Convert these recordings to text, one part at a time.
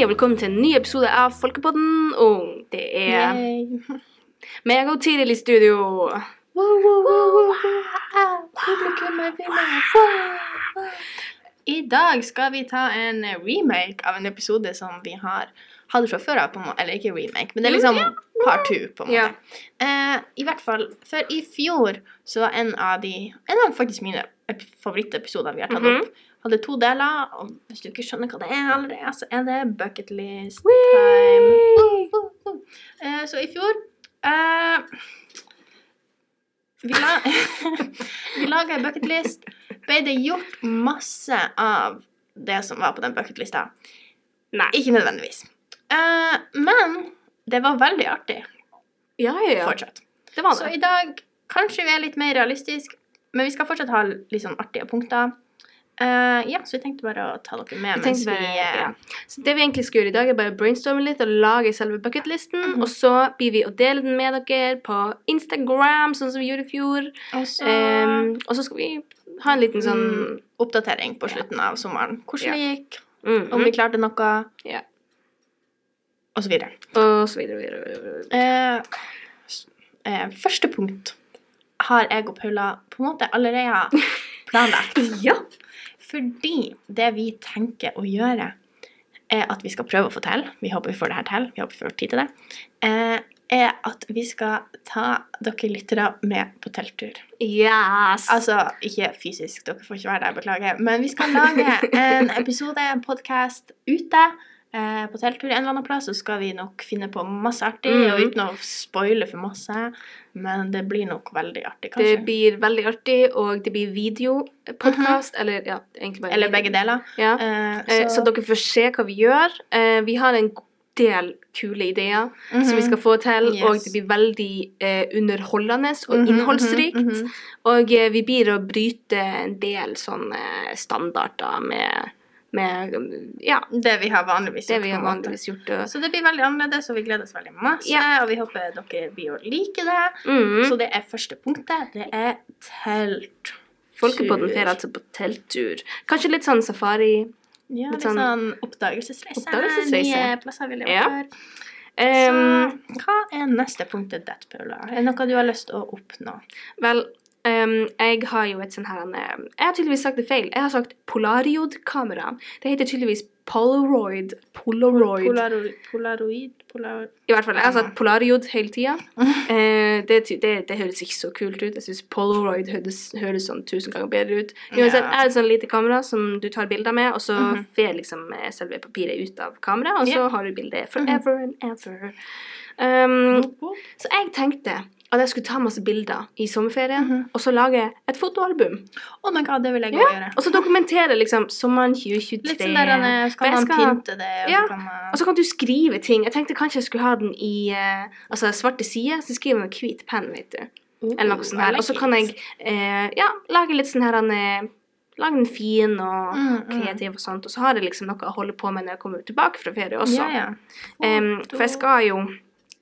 Hei og velkommen til en ny episode av Folkepodden. Og det er meg og Tiril i studio. I dag skal vi ta en remake av en episode som vi har hatt fra før av. Eller ikke remake, men det er liksom part two, på en måte. Ja. Eh, I hvert fall, for i fjor så var en av de En av faktisk mine favorittepisoder vi har tatt Mhm. opp, hadde to deler. Og hvis du ikke skjønner hva det er allerede, så er det bucket list time. Uh, uh, uh. Så i fjor eh, vi, la, vi laga ei bucketlist. Ble det gjort masse av det som var på den bucketlista? Nei. Ikke nødvendigvis. Eh, men det var veldig artig Ja, ja, ja. fortsatt. Det var Så i dag kanskje vi er litt mer realistiske, men vi skal fortsatt ha litt sånn artige punkter. Uh, ja, så vi tenkte bare å ta dere med Vi tenkte vi bare, eh, ja. Så det vi egentlig skal gjøre i dag, er bare brainstorme litt og lage selve bucketlisten. Mhm. Og så blir vi å dele den med dere på Instagram, sånn som vi gjorde i fjor. Og så Um, og så skal vi ha en liten sånn mm, oppdatering på slutten av sommeren. Hvordan Ja. det gikk, mm, om vi klarte noe, Ja. og så videre. Og så videre. videre. videre. Uh, første punkt har jeg og Paula på en måte allerede planlagt. Ja. Fordi det vi tenker å gjøre, er at vi skal prøve å få til, vi håper vi får det her til, vi håper vi får tid til det, eh, er at vi skal ta dere lyttere med på telttur. Yes. Altså, ikke fysisk, dere får ikke være der, beklager, men vi skal lage en episode, en podcast, ute eh, på telttur en eller annen plass, så skal vi nok finne på masse artig, Mm. og uten å spoile for masse, men det blir nok veldig artig, kanskje. Det blir veldig artig, og det blir videopodkast, eller ja, egentlig bare Eller begge deler. Ja. Eh, så. Så dere får se hva vi gjør. Eh, Vi har en del kule ideer som vi skal få til, Mhm. Yes. og det blir veldig eh, underholdende og Mhm, innholdsrikt. Mm -hmm, Og eh, vi blir å bryte en del sånne standarder med, med ja, Det vi har vanligvis det gjort, vi har vanligvis gjort. Og, Så det blir veldig annerledes, og vi gleder oss veldig masse. Ja. Og vi håper dere blir å like det. mm. Så det er første punktet. Det er telt. Folkepodden drar altså på telttur. Kanskje litt sånn safari. Ja, Litt litt sånn sånn oppdagelsesreise. oppdagelsesreise. Nye plasser vil jeg Ja. før. Um, Så hva er neste punktet ditt, Paula? Er det noe du har lyst til å oppnå? Vel, em, jeg har jo et sånn her Jeg har tydeligvis sagt det feil. Jeg har sagt Polariod-kamera. Det heter tydeligvis Polaroid. Polaroid. Polaroid, polaroid, polaroid. I hvert fall, Jeg har sagt Polariod hele tida. Eh, det, det, det høres ikke så kult ut. Jeg syns Polaroid høres, høres sånn tusen ganger bedre ut. Uansett, jeg har et sånn lite kamera som du tar bilder med, og så Mhm. fer liksom eh, selve papiret ut av kameraet, og så yeah. har du bildet forever and ever. Um, så jeg tenkte at jeg skulle ta masse bilder i sommerferien, Mhm. og så lage et fotoalbum. Oh my god, det vil jeg Ja, gjøre. Og så dokumentere liksom sommeren 2023. Litt sånn der, For skal man skal- pynte det, og Ja, så kan man Og så kan du skrive ting. Jeg tenkte kanskje jeg skulle ha den i uh, altså svarte sider, så skriver jeg med hvit penn, vet du. Eller noe sånt her. Og så kan jeg uh, ja, lage litt sånn her han, eh, Lage den fin og Mm, mm. kreativ og sånt. Og så har jeg liksom noe å holde på med når jeg kommer tilbake fra ferie også. Yeah, yeah. Um, for jeg skal jo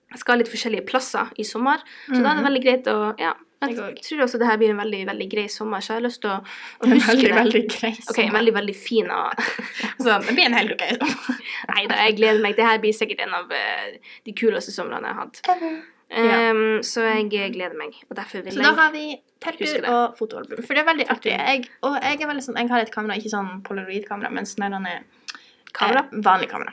jeg skal litt forskjellige plasser i sommer, så da er det veldig greit å ja, jeg Jeg tror også det her blir en veldig veldig grei sommer, så jeg har lyst til å, å huske veldig, det. veldig grei sommer. Ok, veldig, veldig fin og Så det blir en helt ok sommer. Nei da, jeg gleder meg. Det her blir sikkert en av eh, de kuleste somrene jeg har hatt. Ja. Um, Så jeg eh, gleder meg, og derfor vil Så da har vi telttur og fotoalbum. For det er veldig artig. Jeg, og jeg er veldig sånn, jeg har et kamera, ikke sånn polaroid-kamera, men sånn er Kamera? Eh, vanlig kamera.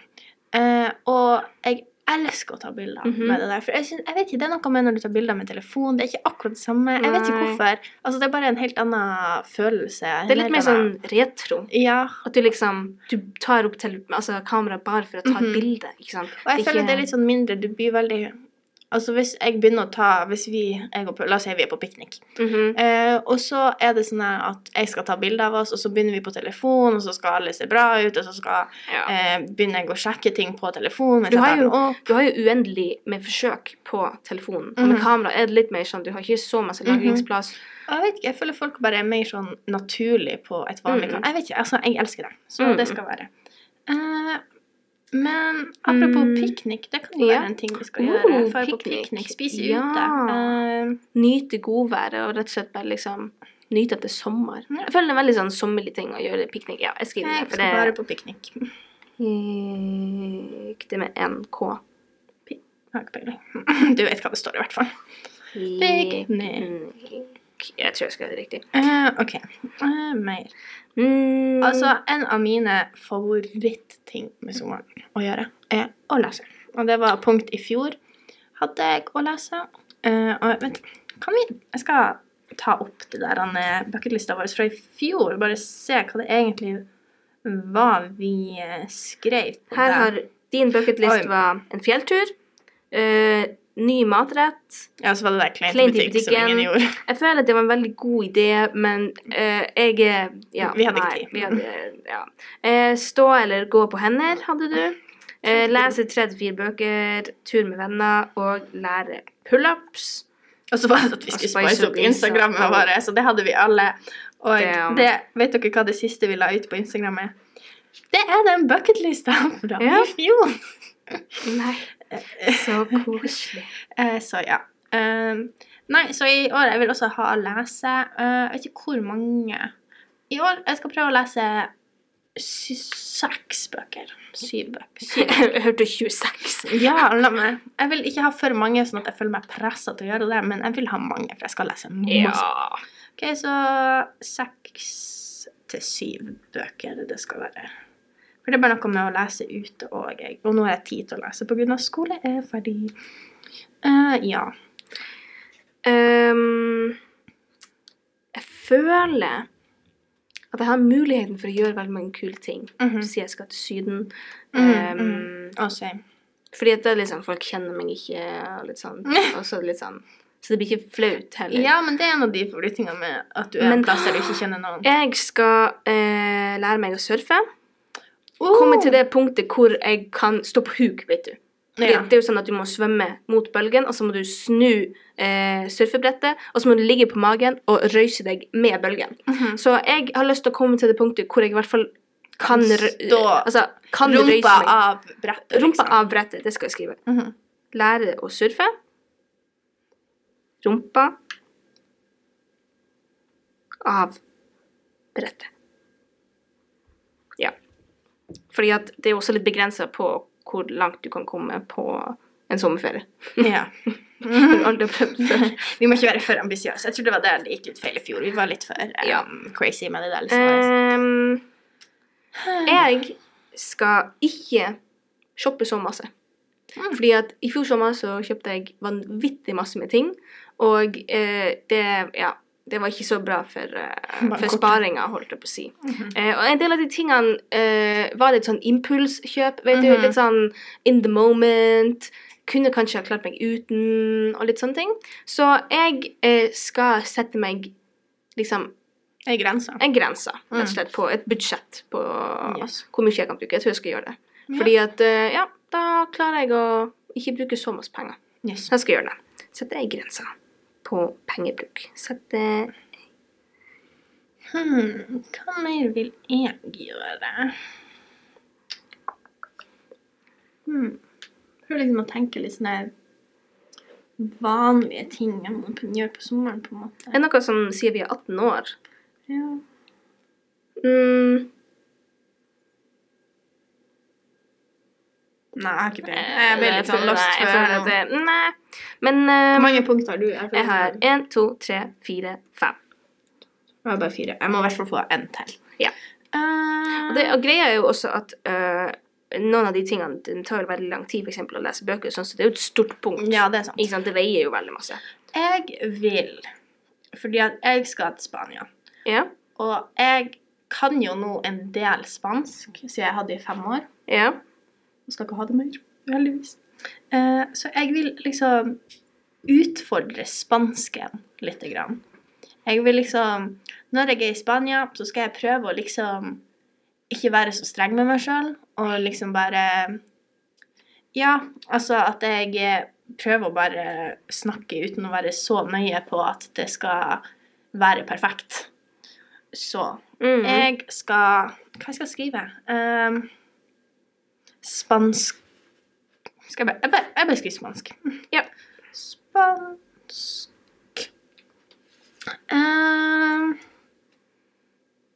Eh, og jeg elsker å ta bilder Mhm. med det der. For jeg, synes, jeg vet ikke, det er noe med når du tar bilder med telefon, det er ikke akkurat det samme. Jeg vet ikke hvorfor. Altså, det er bare en helt annen følelse. Det er litt mer sånn retro. Ja, At du liksom Du tar opp til, altså, kamera bare for å ta Mhm. et bilde, ikke sant? og jeg Det er føler ikke- det er litt sånn mindre, du blir veldig Altså hvis jeg begynner å ta Hvis vi, og la oss si vi er på piknik, Mhm. Eh, og så er det sånn at jeg skal ta bilde av oss, og så begynner vi på telefon, og så skal alle se bra ut, og så skal ja. eh, begynner jeg å sjekke ting på telefon. Du har jo- Du har jo uendelig med forsøk på telefonen. Og med Mhm. kamera er det litt mer sånn Du har ikke så masse lagringsplass. lagringsplass. -hmm. Jeg vet ikke, jeg føler folk bare er mer sånn naturlig på et vanlig Mm. kamera. Jeg vet ikke, altså, jeg elsker det. Så Mm. det skal være. Eh, men apropos Mm. piknik, det kan jo Ja. være en ting vi skal Oh, gjøre. Dra på piknik. spise Ja. ute. Uh, Nyte godværet og rett og slett bare liksom nyte at det er sommer. Ja. Jeg føler det er en veldig sånn sommerlig ting å gjøre piknik. Ja, jeg skriver jeg det, for skal bare på piknik. Det med NK. Du vet hva det står, i hvert fall. Piknik. Jeg tror jeg skal ha det riktig. Uh, OK. Uh, mer. Mm. Altså, en av mine favorittting med sommeren å gjøre, er å lese. Og det var punkt i fjor. Hadde jeg å lese. Uh, og vet kan vi Jeg skal ta opp det der bucketlista vår fra i fjor, bare se hva det egentlig var vi eh, skrev Her har din bucketlist var en fjelltur, eh, ny matrett. Ja, så var det der kleint i butikk som butikken. ingen gjorde. Jeg føler at det var en veldig god idé, men uh, jeg ja, Vi hadde ikke tid. ja. Uh, stå eller gå på hender hadde du. Uh, lese tre til fire bøker, tur med venner og lære pullups. Og så var det at vi skulle spice opp Instagrammet Insta. våre, så det hadde vi alle. Og Damn. det, vet dere hva det siste vi la ut på Instagram er? Det er den bucketlista fra Ja. i fjor. Nei, så koselig. Eh, så ja. Um, nei, så i år jeg vil også ha å lese eh, Jeg vet ikke hvor mange. I år jeg skal prøve å lese seks bøker. Syv bøker. Syv. Jeg hørte 26. Ja, la meg. Jeg vil ikke ha for mange, sånn at jeg føler meg pressa til å gjøre det, men jeg vil ha mange, for jeg skal lese masse. Ja. Ok, så seks til syv bøker det skal være. For det er bare noe med å lese ute og. Og nå har jeg tid til å lese av skole er ferdig. Uh, ja. Um, jeg føler at jeg har muligheten for å gjøre veldig mange kule ting. Mm -hmm. Siden jeg skal til Syden. Mm, -hmm. mm. Og same. Fordi at det er sånn, folk kjenner meg ikke, og litt sånn, og så litt sånn, så det blir ikke flaut heller. Ja, men det er en av de favorittingene med at du er Men- en plass der du ikke kjenner noen. Jeg skal uh, lære meg å surfe. Oh! Til det punktet hvor jeg kan stå på huk, vet du. Ja. Det er jo sånn at du må svømme mot bølgen, og så må du snu eh, surfebrettet, og så må du ligge på magen og røyse deg med bølgen. Mhm. Så jeg har lyst til å komme til det punktet hvor jeg i hvert fall kan, Stå- altså, kan Rumpa av brettet, Rumpa liksom. av brettet, det skal jeg skrive. Mhm. Lære å surfe. Rumpa av brettet. Ja. Fordi at det er også litt begrensa på hvor langt du kan komme på en sommerferie. Ja. Vi må ikke være for ambisiøse. Jeg tror det var der det gikk litt feil i fjor. Vi var litt for um, Ja. crazy med det der. Liksom. Um, jeg skal ikke shoppe så masse. Mm. Fordi at i fjor sommer så kjøpte jeg vanvittig masse med ting, og eh, det, ja, det var ikke så bra for, uh, for sparinga, holdt jeg på å si. Mm -hmm. uh, og en del av de tingene uh, var litt sånn impulskjøp, vet du. Mhm. Litt sånn in the moment. Kunne kanskje ha klart meg uten, og litt sånne ting. Så jeg uh, skal sette meg liksom En grense. en grense, rett Mm. og slett, på et budsjett på Yes. hvor mye jeg kan bruke. Jeg tror jeg skal gjøre det. Ja. Fordi at, ja, da klarer jeg å ikke bruke så masse penger. Yes. Jeg skal gjøre det. Sette ei grense på pengebruk. Sette Hmm, hva mer vil jeg gjøre? Hmm. Prøver liksom å tenke litt sånne vanlige ting man kan gjøre på sommeren, på en måte. Er det noe som sier vi er 18 år? Ja. Mm, Nei, jeg har ikke det. Jeg ble litt sånn lost før det- Nei. Men eh, Hvor mange punkter har du? Jeg, jeg har én, to, tre, fire, fem. Jeg har bare fire. Jeg må i hvert fall få en til. Ja. Uh, Og, det, og greia er jo også at uh, noen av de tingene det tar jo veldig lang tid, for eksempel, å lese bøker, sånn, så det er jo et stort punkt. ja, det er sant. Sant? Det veier jo veldig masse. Jeg vil, fordi at jeg skal til Spania, Ja. og jeg kan jo nå en del spansk, siden jeg hadde i fem år. Ja. Jeg skal ikke ha det mer, heldigvis. Eh, så jeg vil liksom utfordre spansken litt. Grann. Jeg vil liksom Når jeg er i Spania, så skal jeg prøve å liksom ikke være så streng med meg sjøl, og liksom bare Ja, altså at jeg eh, prøver å bare snakke uten å være så nøye på at det skal være perfekt. Så Mm. jeg skal Hva jeg skal skrive? Um, spansk Skal jeg bare Jeg bare, jeg bare skriver spansk. Ja. Spansk uh,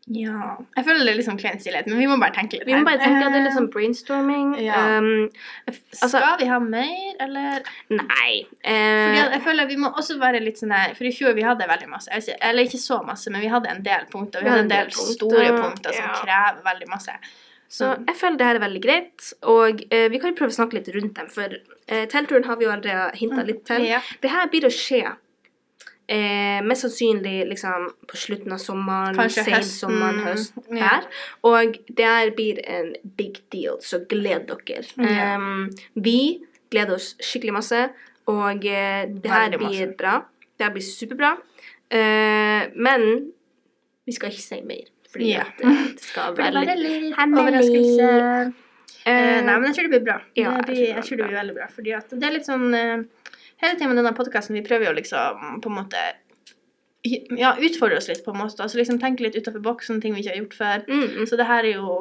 Ja. Jeg føler det er litt sånn klein stillhet, men vi må bare tenke litt Vi må bare tenke at det er litt Eh, sånn brainstorming. Ja. Um, altså, Skal vi ha mer, eller? nei. Eh, jeg føler vi må også være litt sånn her For i fjor vi hadde veldig masse. Eller ikke så masse, men vi hadde en del punkter. Vi hadde en del store punkter som krever veldig masse. Så jeg føler det her er veldig greit, og eh, vi kan jo prøve å snakke litt rundt dem, for eh, teltturen har vi jo allerede hinta litt til. Ja. Det her blir å skje eh, mest sannsynlig liksom på slutten av sommeren, sensommeren, høst, ja. der. Og det her blir en big deal, så gled dere. Ja. Um, vi gleder oss skikkelig masse, og eh, det her Veldig masse. blir bra. Det her blir superbra. Uh, men vi skal ikke si mer, fordi Ja. at, det skal være litt overraskelse. Eh, nei, men jeg tror det blir bra. ja, jeg blir, jeg tror det blir blir veldig bra. Fordi at det er litt sånn uh, Hele tiden med denne podkasten, vi prøver jo liksom på en måte Ja, utfordre oss litt, på en måte. Altså liksom tenke litt utafor boksen, ting vi ikke har gjort før. mm, mm. Så det her er jo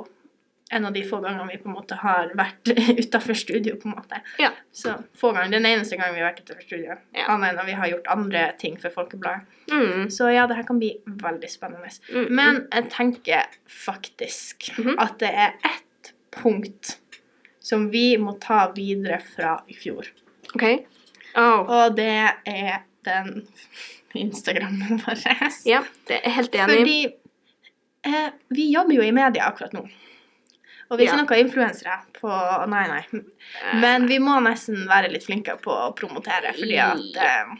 en av de få gangene vi på en måte har vært utafor studio, på en måte. Ja. Så få ganger. Den eneste gangen vi har vært utafor studio. Ja. Annet enn når vi har gjort andre ting for Folkebladet. Mm, Så ja, det her kan bli veldig spennende. mm, mm. Men jeg tenker faktisk Mhm. at det er ett punkt som vi må ta videre fra i fjor. OK. Oh. Og det er den Instagrammen vår. Ja, det er helt enig. Fordi eh, vi jobber jo i media akkurat nå. Og vi er ikke Ja. noen influensere på Nei, nei. Eh, Men vi må nesten være litt flinkere på å promotere, fordi at eh,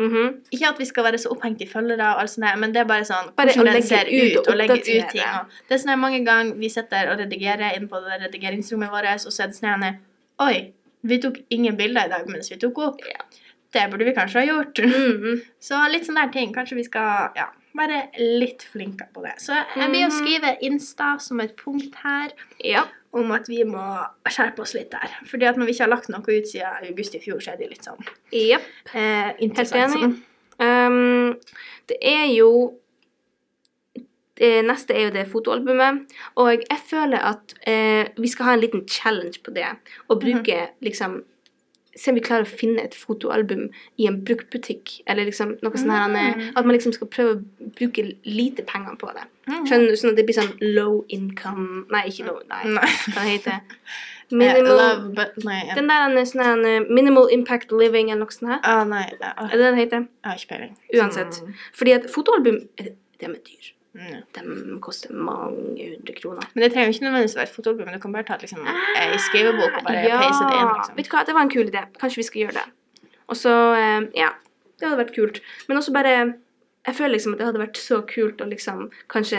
mhm. Ikke at vi skal være så opphengt i følgere, og alt sånt, men det er bare sånn Bare hvordan den ser ut og og legge ut ting. Og det er sånn mange ganger vi sitter og redigerer inn på det redigeringsrommet vårt, og så er det sånn Oi, vi tok ingen bilder i dag mens vi tok opp. Ja. Det burde vi kanskje ha gjort. Mhm. Så litt sånne der ting. Kanskje vi skal ja, være litt flinkere på det. Så jeg blir å Mhm. skrive Insta som et punkt her Ja. om at vi må skjerpe oss litt der. Fordi at når vi ikke har lagt noe ut siden august i fjor, så er det litt sånn yep. eh, Helt interessant. enig. Um, det er jo det Neste er jo det fotoalbumet. Og jeg føler at eh, vi skal ha en liten challenge på det. Og bruke liksom Se om vi klarer å finne et fotoalbum i en bruktbutikk. Eller liksom noe sånn her Mm. At man liksom skal prøve å bruke lite penger på det. Mhm. Skjønner du? Sånn at det blir sånn low income Nei, ikke low, nei. Nei. Hva det heter det? Minimal love, but nei. Den der er sånn eh, minimal impact living eller noe sånt her. Ah, nei, nei, Er det det det heter? jeg har ikke peiling. Uansett. Mm. Fordi at fotoalbum det de med dyr. Mm. De koster mange hundre kroner. Men det trenger jo ikke nødvendigvis være et fotoalbum, men du kan bare ta liksom, ei skrivebok og bare peise det inn. Liksom. Vet du hva, det var en kul idé. Kanskje vi skal gjøre det. Og så, eh, ja. Det hadde vært kult. Men også bare Jeg føler liksom at det hadde vært så kult å liksom kanskje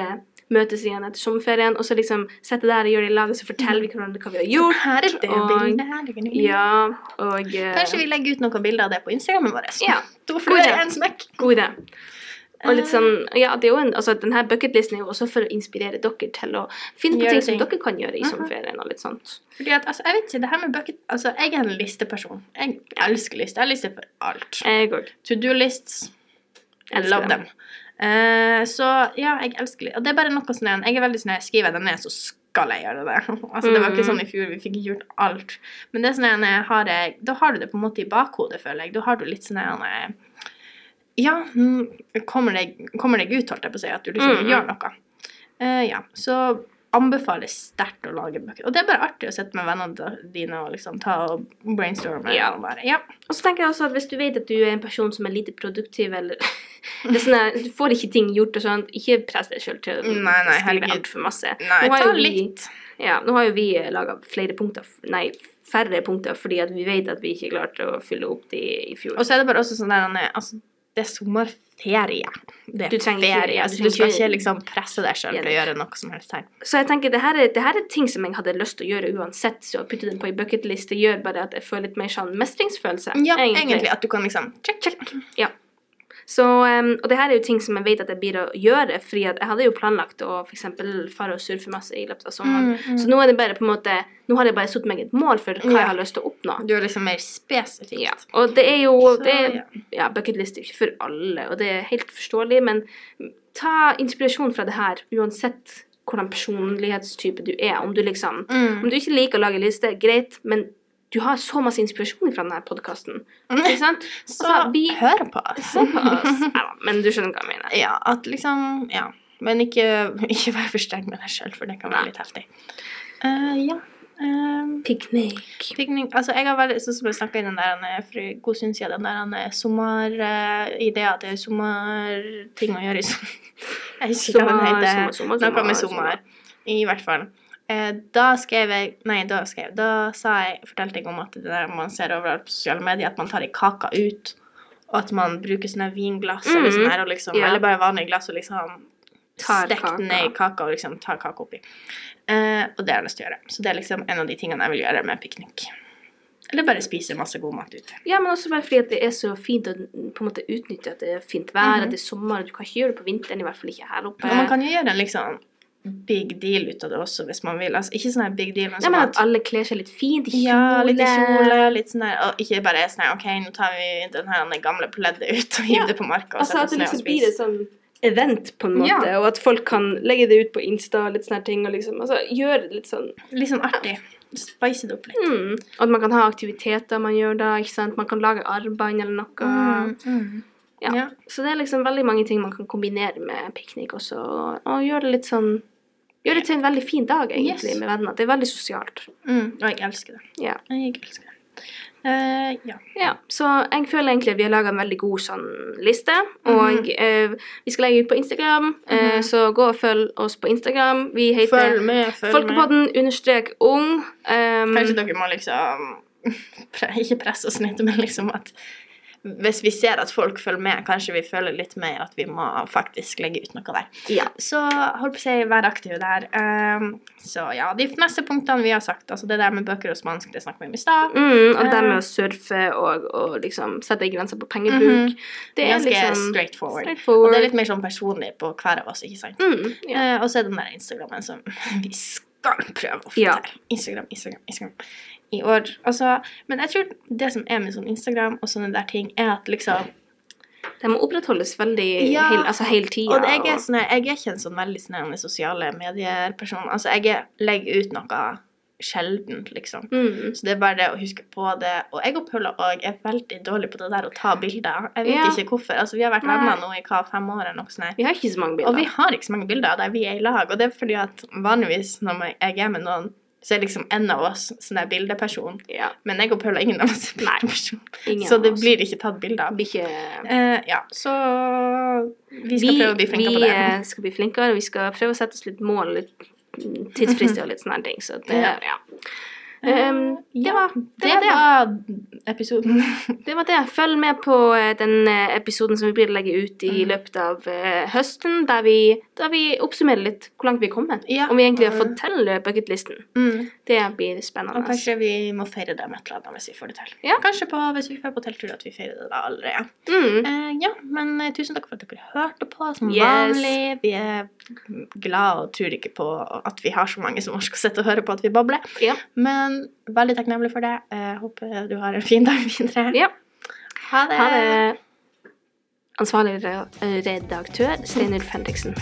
møtes igjen etter sommerferien, og så liksom sette der og gjøre det i lag, og så forteller vi hverandre hva vi har gjort. Her er det og- bildet. Her er det. Ja, og eh, Kanskje vi legger ut noen bilder av det på Instagrammen vår. Ja. To God fluer en smekk. God idé. Og litt Eh. sånn, ja, det er jo en, altså Denne bucketlisten er jo også for å inspirere dere til å finne på ting, ting som dere kan gjøre i Mhm. sommerferien. og litt sånt. Fordi at, altså, jeg vet ikke, det her med bucket Altså, jeg er en listeperson. Jeg elsker lister. Jeg har lister for alt. Jeg òg. To do lists. I love dem. them. Eh, så ja, jeg elsker litt. Og det er bare noe sånn Jeg er veldig sånn jeg skriver jeg den ned, så skal jeg gjøre det. altså, det var ikke sånn i fjor, vi fikk gjort alt. Men det er sånn jeg har jeg, da har du det på en måte i bakhodet, føler jeg. Da har du litt sånn eh, Ja, mm, kommer deg, kommer deg ut, holdt jeg på å si, at du liksom Mhm. gjør noe. Uh, ja, så anbefaler sterkt å lage bøker. Og det er bare artig å sitte med vennene dine og liksom ta og brainstorme. Ja. Og bare, ja. Og så tenker jeg også at hvis du vet at du er en person som er lite produktiv, eller det er sånn du får ikke ting gjort og sånn, ikke press deg sjøl til å Nei, nei, skrive altfor masse. Nei, ta vi- litt. Ja, nå har jo vi laga flere punkter, nei, færre punkter, fordi at vi vet at vi ikke klarte å fylle opp de i fjor. Og så er det bare også sånn der er- altså, Det er sommerferie. Det er Du trenger ferie. ikke, du så du skal ikke- liksom presse deg sjøl til å gjøre noe som helst her. Så jeg tenker, det her, er, det her er ting som jeg hadde lyst til å gjøre uansett, så å putte den på ei bucketliste gjør bare at jeg føler litt mer sånn mestringsfølelse. Ja, egentlig. At du kan liksom check, check. Ja. Så, og det her er jo ting som jeg vet at jeg blir å gjøre, fordi jeg hadde jo planlagt å for eksempel fare og surfe masse i løpet av sommeren. Mm, mm. Så nå er det bare på en måte, nå har jeg bare satt meg et mål for hva Ja. jeg har lyst til å oppnå. Du er liksom mer spesifikt. Ja. Og det er jo, det er, ja. ja, bucketlist er ikke for alle, og det er helt forståelig, men ta inspirasjon fra det her, uansett hvordan personlighetstype du er. Om du liksom, Mm. om du ikke liker å lage liste, greit, men du har så masse inspirasjon fra denne podkasten. Så Altså, vi- hør på oss. Neida, men du skjønner hva jeg mener. Ja, at liksom Ja. Men ikke, ikke vær for streng med deg sjøl, for det kan være litt heftig. Uh, ja. Um, Piknik. Altså, jeg har veldig, sånn som jeg snakka i den der eh, for en god stund siden, den der sommeridea sommerideen til sommerting å gjøre i sommer. Jeg husker hva den heter. Noe med sommer. I hvert fall. Eh, da skrev jeg Nei, da skrev Da sa jeg Fortalte jeg om at det der man ser overalt på sosiale medier, at man tar ei kake ut, og at man bruker sånne vinglass eller Mhm. sånn her, liksom, Ja. eller bare vanlige glass og liksom stekt ned i kaka og liksom tar kake oppi. Eh, og det har jeg lyst til å gjøre. Så det er liksom en av de tingene jeg vil gjøre med piknik. Eller bare spise masse god mat ute. Ja, men også bare fordi at det er så fint å på en måte utnytte at det er fint vær, Mhm. at det er sommer. og Du kan ikke gjøre det på vinteren, i hvert fall ikke her oppe. Og man kan jo gjøre en liksom big deal ut av det også, hvis man vil. Altså, ikke sånn big deal, men Nei, sånn men at at alle kler seg litt fint i kjole. Ja, litt i kjole, litt sånn der, og ikke bare sånn OK, nå tar vi den her den gamle pleddet ut og hiver Ja. det på marka og Altså at det liksom blir et sånn event på en måte, Ja. og at folk kan legge det ut på Insta og litt sånne ting, og liksom, altså gjøre det litt sånn Litt sånn artig. Spice det opp litt. mm. At man kan ha aktiviteter man gjør da, ikke sant? Man kan lage armbånd eller noe. Mm, mm. Ja. Ja. Så det er liksom veldig mange ting man kan kombinere med piknik også, og, og gjøre det litt sånn Gjøre det til en veldig fin dag, egentlig, Yes. med venner. Det er veldig sosialt. Mm. Og jeg elsker det. Ja. Jeg elsker det. Uh, ja. Ja, så jeg føler egentlig at vi har laga en veldig god sånn liste. Og uh, vi skal legge ut på Instagram, eh, Mhm. så gå og følg oss på Instagram. Vi heter Følg med, følg med. Folkepodden understrek ung. Um, Kanskje dere må liksom Ikke presse oss litt, men liksom at hvis vi ser at folk følger med, kanskje vi føler litt mer at vi må faktisk legge ut noe der. ja. Så hold på å si, vær aktiv der. Um, så ja, de neste punktene vi har sagt, altså det der med bøker og spansk, det snakker vi om i stad. Mm, og det med å surfe og, og liksom sette grenser på pengebruk. Det er Ganske liksom straightforward. straightforward. Og det er litt mer sånn personlig på hver av oss, ikke sant? mm, ja. uh, og så er det den der Instagrammen som vi skal prøve å få Ja. til. Instagram, Instagram, Instagram. I år. Altså, men jeg tror det som er med sånn Instagram og sånne der ting, er at liksom Det må opprettholdes veldig Ja, hele altså hele tida. Og er, sånn, jeg er ikke en sånn veldig sånn sosiale medier-person. Altså, jeg er- legger ut noe sjeldent, liksom. mm, Så det er bare det å huske på det. Og jeg og Paula òg er veldig dårlig på det der å ta bilder. Jeg vet Ja. ikke hvorfor. Altså, vi har vært venner nå i hva, fem år eller noe sånt. Vi har ikke så mange bilder. Og vi har ikke så mange bilder der vi er i lag. Og det er fordi at vanligvis når jeg er med noen, så er liksom en av oss sånn der bildeperson. ja, Men jeg og Paula ingen av oss er Nei. bildeperson. ingen Så av det blir ikke tatt bilder. Blir ikke Eh, ja, så vi skal prøve å bli flinkere på det. Vi skal bli flinkere. Vi skal prøve å sette oss litt mål, litt tidsfrister og litt sånne ting. Så det, Ja. ja. Um, Ja, var, det, det. var episoden. det var det. Følg med på eh, den eh, episoden som vi blir legge ut i Mm. løpet av eh, høsten, der vi, der vi oppsummerer litt hvor langt vi er kommet. Ja. Om vi egentlig har fått til bucketlisten. Mm. Det blir spennende. Og kanskje vi må feire det med et eller annet hvis vi får det til. Ja. Kanskje på, hvis vi får på telttur at vi feirer det da allerede. Mm. Uh, ja, men tusen takk for at dere hørte på som Yes. vanlig. Vi er glad og tror ikke på at vi har så mange som orker å sitte og høre på at vi babler. Ja. Men veldig takknemlig for det. Jeg håper du har en fin dag videre. ja. Ha det. Ha det. Ansvarlig redaktør Steinulf Henriksen.